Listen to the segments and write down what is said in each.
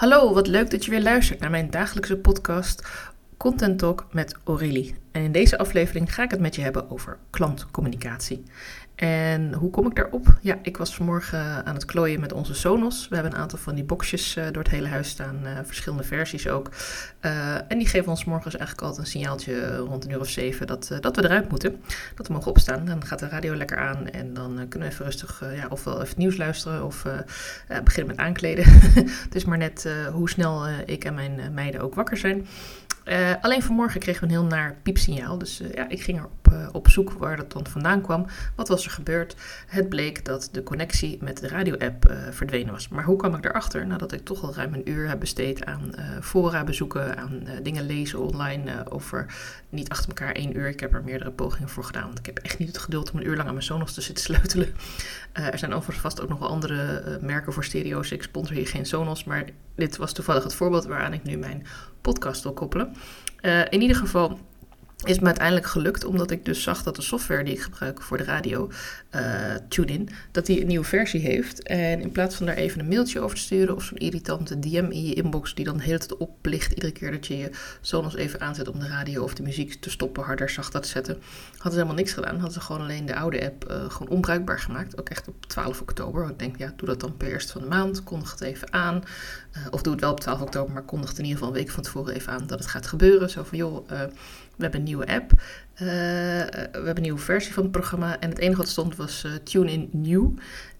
Hallo, wat leuk dat je weer luistert naar mijn dagelijkse podcast Content Talk met Aurélie. En in deze aflevering ga ik het met je hebben over klantcommunicatie. En hoe kom ik daarop? Ja, ik was vanmorgen aan het klooien met onze Sonos. We hebben een aantal van die boxjes uh, door het hele huis staan, uh, verschillende versies ook. Uh, en die geven ons morgens eigenlijk altijd een signaaltje rond een uur of zeven dat, dat we eruit moeten. Dat we mogen opstaan. Dan gaat de radio lekker aan en dan kunnen we even rustig ja, ofwel even nieuws luisteren of beginnen met aankleden. het is maar net hoe snel ik en mijn meiden ook wakker zijn. Uh, alleen vanmorgen kregen we een heel naar piepsignaal. Dus uh, ja, ik ging erop uh, op zoek waar dat dan vandaan kwam. Wat was er gebeurd? Het bleek dat de connectie met de radio-app verdwenen was. Maar hoe kwam ik daarachter? Nadat ik toch al ruim een uur heb besteed aan fora bezoeken, aan dingen lezen online over niet achter elkaar één uur. Ik heb er meerdere pogingen voor gedaan, want ik heb echt niet het geduld om een uur lang aan mijn Sonos te zitten sleutelen. er zijn overigens vast ook nog wel andere merken voor stereo's. Ik sponsor hier geen Sonos, maar dit was toevallig het voorbeeld waaraan ik nu mijn podcast wil koppelen. Uh, in ieder geval is me uiteindelijk gelukt, omdat ik dus zag dat de software die ik gebruik voor de radio, uh, TuneIn, dat die een nieuwe versie heeft. En in plaats van daar even een mailtje over te sturen of zo'n irritante DM in je inbox die dan de hele tijd oplicht iedere keer dat je je Sonos even aanzet om de radio of de muziek te stoppen, harder, zachter te zetten, hadden ze helemaal niks gedaan. Hadden ze gewoon alleen de oude app uh, gewoon onbruikbaar gemaakt. Ook echt op 12 oktober. Ik denk, ja, doe dat dan per eerste van de maand, kondig het even aan. Uh, of doe het wel op 12 oktober, maar kondig het in ieder geval een week van tevoren even aan dat het gaat gebeuren. Zo van, joh, we hebben een nieuwe app. Uh, we hebben een nieuwe versie van het programma. En het enige wat stond was uh, TuneIn New.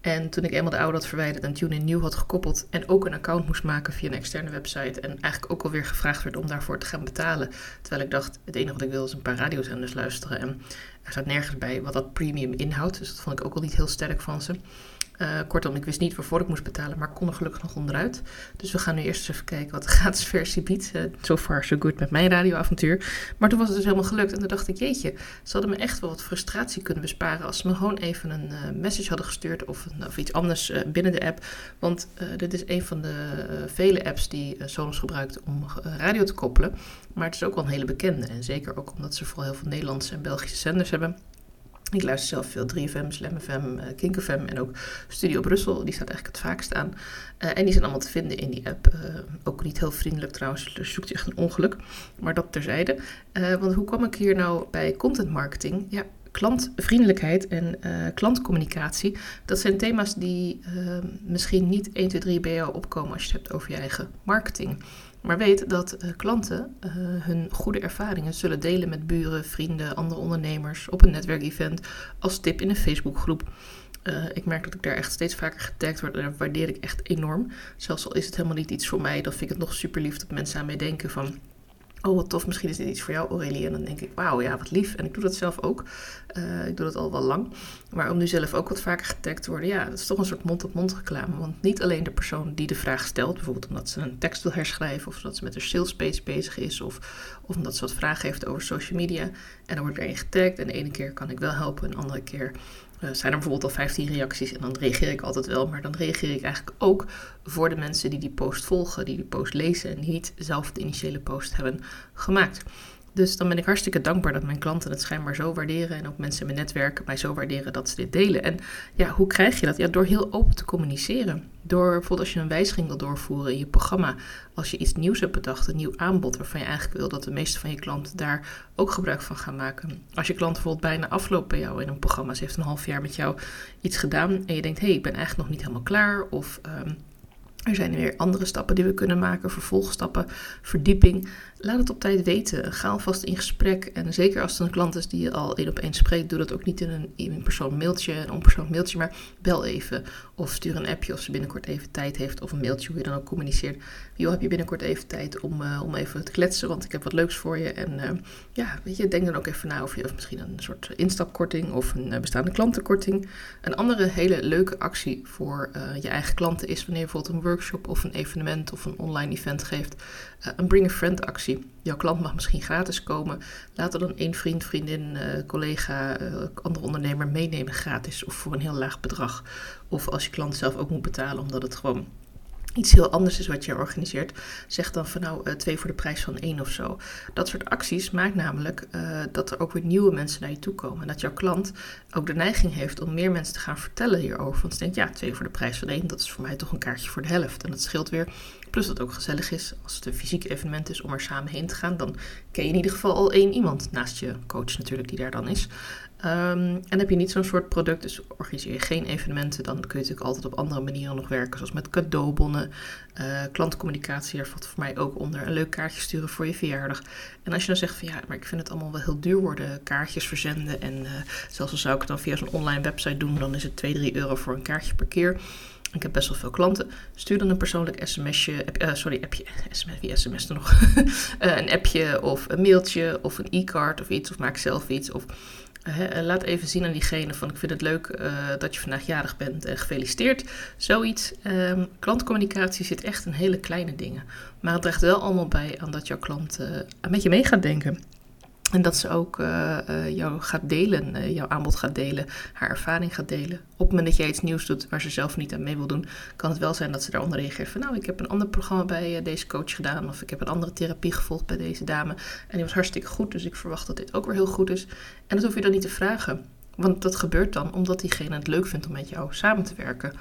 En toen ik eenmaal de oude had verwijderd en TuneIn New had gekoppeld. En ook een account moest maken via een externe website. En eigenlijk ook alweer gevraagd werd om daarvoor te gaan betalen. Terwijl ik dacht, het enige wat ik wil is een paar radiozenders luisteren. En er staat nergens bij wat dat premium inhoudt. Dus dat vond ik ook al niet heel sterk van ze. Uh, kortom, ik wist niet waarvoor ik moest betalen, maar kon er gelukkig nog onderuit. Dus we gaan nu eerst eens even kijken wat de gratis versie biedt. Uh, so far so good met mijn radioavontuur. Maar toen was het dus helemaal gelukt en toen dacht ik, jeetje, ze hadden me echt wel wat frustratie kunnen besparen als ze me gewoon even een uh, message hadden gestuurd of iets anders binnen de app. Want dit is een van de vele apps die Sonos gebruikt om radio te koppelen. Maar het is ook wel een hele bekende en zeker ook omdat ze vooral heel veel Nederlandse en Belgische zenders hebben. Ik luister zelf veel 3FM, Slam FM, uh, Kink en ook Studio Brussel. Die staat eigenlijk het vaakst aan. Uh, en die zijn allemaal te vinden in die app. Uh, ook niet heel vriendelijk trouwens, dus zoekt je echt een ongeluk. Maar dat terzijde. want hoe kwam ik hier nou bij content marketing? Ja, klantvriendelijkheid en klantcommunicatie. Dat zijn thema's die misschien niet 1, 2, 3 bij jou opkomen als je het hebt over je eigen marketing. Maar weet dat uh, klanten uh, hun goede ervaringen zullen delen met buren, vrienden, andere ondernemers op een netwerkevent als tip in een Facebookgroep. Uh, ik merk dat ik daar echt steeds vaker getagd word en dat waardeer ik echt enorm. Zelfs al is het helemaal niet iets voor mij, dan vind ik het nog super lief dat mensen aan mij denken van oh wat tof, misschien is dit iets voor jou Aurélie. En dan denk ik, wauw, ja, wat lief. En ik doe dat zelf ook. Uh, ik doe dat al wel lang. Maar om nu zelf ook wat vaker getagd te worden, ja, dat is toch een soort mond-op-mond reclame. Want niet alleen de persoon die de vraag stelt, bijvoorbeeld omdat ze een tekst wil herschrijven, of omdat ze met een sales page bezig is, of, of omdat ze wat vragen heeft over social media. En dan wordt er één getagd en de ene keer kan ik wel helpen, en de andere keer uh, zijn er bijvoorbeeld al 15 reacties en dan reageer ik altijd wel, maar dan reageer ik eigenlijk ook voor de mensen die die post volgen, die die post lezen en die niet zelf de initiële post hebben gemaakt. Dus dan ben ik hartstikke dankbaar dat mijn klanten het schijnbaar zo waarderen. En ook mensen in mijn netwerk mij zo waarderen dat ze dit delen. En ja, hoe krijg je dat? Ja, door heel open te communiceren. Door bijvoorbeeld als je een wijziging wil doorvoeren in je programma. Als je iets nieuws hebt bedacht, een nieuw aanbod waarvan je eigenlijk wil dat de meeste van je klanten daar ook gebruik van gaan maken. Als je klant bijvoorbeeld bijna afloopt bij jou in een programma. Ze heeft een half jaar met jou iets gedaan en je denkt, hé, hey, ik ben eigenlijk nog niet helemaal klaar. Of um, er zijn weer andere stappen die we kunnen maken, vervolgstappen, verdieping. Laat het op tijd weten. Ga alvast in gesprek. En zeker als het een klant is die je al één op één spreekt, doe dat ook niet in een, in persoon mailtje, een onpersoonlijk mailtje, maar bel even. Of stuur een appje of ze binnenkort even tijd heeft. Of een mailtje hoe je dan ook communiceert. Joh, heb je binnenkort even tijd om, uh, om even te kletsen, want ik heb wat leuks voor je. En uh, ja, weet je, denk dan ook even na of je of misschien een soort instapkorting of een uh, bestaande klantenkorting. Een andere hele leuke actie voor je eigen klanten is wanneer je bijvoorbeeld een workshop of een evenement of een online event geeft. een bring a friend actie. Jouw klant mag misschien gratis komen. Laat er dan één vriend, vriendin, collega, andere ondernemer meenemen gratis of voor een heel laag bedrag. Of als je klant zelf ook moet betalen omdat het gewoon iets heel anders is wat je organiseert, zeg dan van nou uh, twee voor de prijs van één of zo. Dat soort acties maakt namelijk uh, dat er ook weer nieuwe mensen naar je toe komen. En dat jouw klant ook de neiging heeft om meer mensen te gaan vertellen hierover. Want ze denkt ja, twee voor de prijs van één, dat is voor mij toch een kaartje voor de helft. En dat scheelt weer Plus dat ook gezellig is als het een fysiek evenement is om er samen heen te gaan. Dan ken je in ieder geval al één iemand, naast je coach natuurlijk die daar dan is. Um, en heb je niet zo'n soort product, dus organiseer je geen evenementen, dan kun je natuurlijk altijd op andere manieren nog werken, zoals met cadeaubonnen, uh, klantcommunicatie, daar valt voor mij ook onder, een leuk kaartje sturen voor je verjaardag. En als je dan zegt van ja, maar ik vind het allemaal wel heel duur worden, kaartjes verzenden en uh, zelfs al zou ik het dan via zo'n online website doen, dan is het 2, 3 euro voor een kaartje per keer. Ik heb best wel veel klanten. Stuur dan een persoonlijk sms'je. Uh, sorry, appje. SMS, wie sms er nog? een appje of een mailtje of een e-card of iets. Of maak zelf iets. Of uh, laat even zien aan diegene van ik vind het leuk dat je vandaag jarig bent en gefeliciteerd. Zoiets. Um, klantcommunicatie zit echt in hele kleine dingen. Maar het draagt wel allemaal bij aan dat jouw klant met je mee gaat denken. En dat ze ook uh, uh, jou gaat delen, uh, jouw aanbod gaat delen, haar ervaring gaat delen. Op het moment dat jij iets nieuws doet waar ze zelf niet aan mee wil doen, kan het wel zijn dat ze daaronder reageert van nou, ik heb een ander programma bij deze coach gedaan of ik heb een andere therapie gevolgd bij deze dame en die was hartstikke goed, dus ik verwacht dat dit ook weer heel goed is. En dat hoef je dan niet te vragen, want dat gebeurt dan omdat diegene het leuk vindt om met jou samen te werken.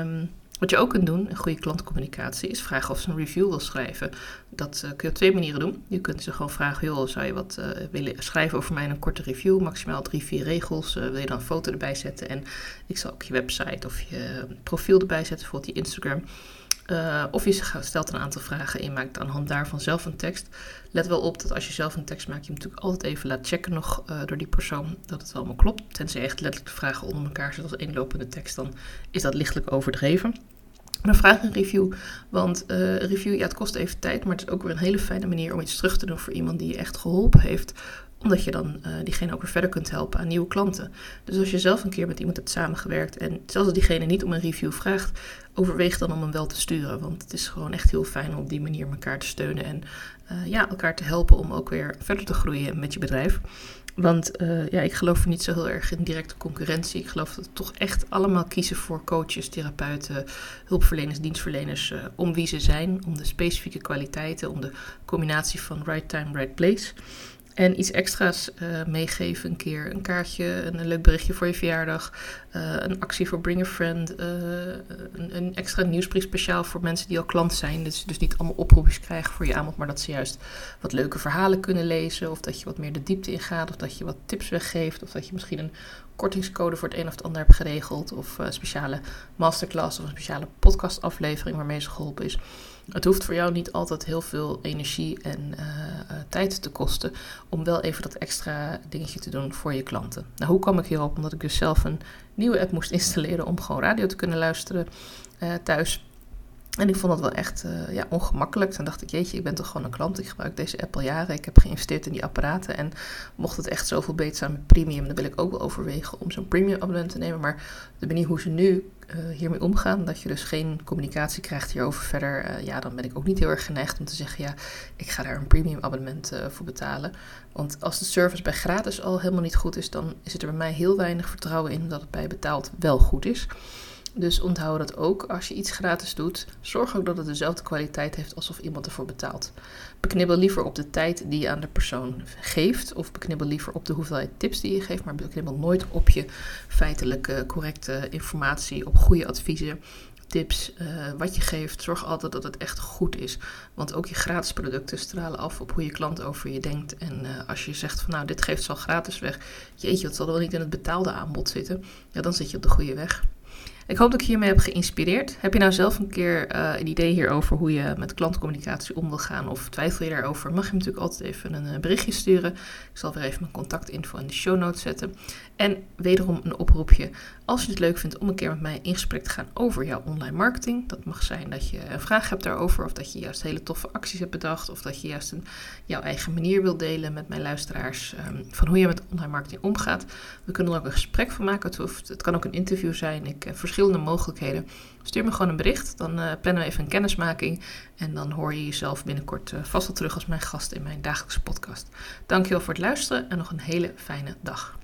Um, wat je ook kunt doen in goede klantcommunicatie is vragen of ze een review wil schrijven. Dat uh, kun je op twee manieren doen. Je kunt ze gewoon vragen, joh, zou je wat uh, willen schrijven over mij in een korte review, maximaal drie, vier regels. Uh, wil je dan een foto erbij zetten en ik zal ook je website of je profiel erbij zetten, bijvoorbeeld je Instagram. Uh, of je stelt een aantal vragen en maakt aan hand daarvan zelf een tekst. Let wel op dat als je zelf een tekst maakt, je hem natuurlijk altijd even laat checken nog uh, door die persoon dat het allemaal klopt. Tenzij echt letterlijk de vragen onder elkaar zit als eenlopende tekst, dan is dat lichtelijk overdreven. Maar vraag een review, want uh, review, ja, het kost even tijd, maar het is ook weer een hele fijne manier om iets terug te doen voor iemand die je echt geholpen heeft omdat je dan uh, diegene ook weer verder kunt helpen aan nieuwe klanten. Dus als je zelf een keer met iemand hebt samengewerkt en zelfs als diegene niet om een review vraagt, overweeg dan om hem wel te sturen. Want het is gewoon echt heel fijn om op die manier elkaar te steunen en uh, ja, elkaar te helpen om ook weer verder te groeien met je bedrijf. Want uh, ja, ik geloof niet zo heel erg in directe concurrentie. Ik geloof dat we toch echt allemaal kiezen voor coaches, therapeuten, hulpverleners, dienstverleners. Om wie ze zijn, om de specifieke kwaliteiten, om de combinatie van right time, right place. En iets extra's uh, meegeven een keer. Een kaartje, een, leuk berichtje voor je verjaardag. Uh, een actie voor Bring a Friend. Uh, een, een, extra nieuwsbrief speciaal voor mensen die al klant zijn. Dus, dus niet allemaal oproepjes krijgen voor je aanbod. Maar dat ze juist wat leuke verhalen kunnen lezen. Of dat je wat meer de diepte ingaat. Of dat je wat tips weggeeft. Of dat je misschien een kortingscode voor het een of het ander hebt geregeld. Of een speciale masterclass of een speciale podcastaflevering waarmee ze geholpen is. Het hoeft voor jou niet altijd heel veel energie en uh, uh, tijd te kosten om wel even dat extra dingetje te doen voor je klanten. Nou, hoe kwam ik hierop? Omdat ik dus zelf een nieuwe app moest installeren om gewoon radio te kunnen luisteren uh, thuis. En ik vond dat wel echt uh, ja, ongemakkelijk. Toen dacht ik, jeetje, ik ben toch gewoon een klant. Ik gebruik deze app al jaren. Ik heb geïnvesteerd in die apparaten. En mocht het echt zoveel beter zijn met premium, dan wil ik ook wel overwegen om zo'n premium abonnement te nemen. Maar de manier hoe ze nu uh, hiermee omgaan, dat je dus geen communicatie krijgt hierover verder, uh, ja, dan ben ik ook niet heel erg geneigd om te zeggen, ja, ik ga daar een premium abonnement voor betalen. Want als de service bij gratis al helemaal niet goed is, dan is er bij mij heel weinig vertrouwen in dat het bij betaald wel goed is. Dus onthoud dat ook als je iets gratis doet. Zorg ook dat het dezelfde kwaliteit heeft alsof iemand ervoor betaalt. Beknibbel liever op de tijd die je aan de persoon geeft. Of beknibbel liever op de hoeveelheid tips die je geeft. Maar beknibbel nooit op je feitelijke, correcte informatie, op goede adviezen tips, uh, wat je geeft, zorg altijd dat het echt goed is. Want ook je gratis producten stralen af op hoe je klant over je denkt. En uh, als je zegt van nou, dit geeft ze al gratis weg. Jeetje, dat zal wel niet in het betaalde aanbod zitten. Ja, dan zit je op de goede weg. Ik hoop dat ik hiermee heb geïnspireerd. Heb je nou zelf een keer uh, een idee hierover hoe je met klantcommunicatie om wil gaan of twijfel je daarover, mag je natuurlijk altijd even een berichtje sturen. Ik zal weer even mijn contactinfo in de show notes zetten. En wederom een oproepje. Als je het leuk vindt om een keer met mij in gesprek te gaan over jouw online marketing. Dat mag zijn dat je een vraag hebt daarover. Of dat je juist hele toffe acties hebt bedacht. Of dat je juist een, jouw eigen manier wilt delen met mijn luisteraars. Um, van hoe je met online marketing omgaat. We kunnen er ook een gesprek van maken. Het, het kan ook een interview zijn. Ik heb verschillende mogelijkheden. Stuur me gewoon een bericht. Dan uh, plannen we even een kennismaking. En dan hoor je jezelf binnenkort uh, vast al terug als mijn gast in mijn dagelijkse podcast. Dankjewel voor het luisteren en nog een hele fijne dag.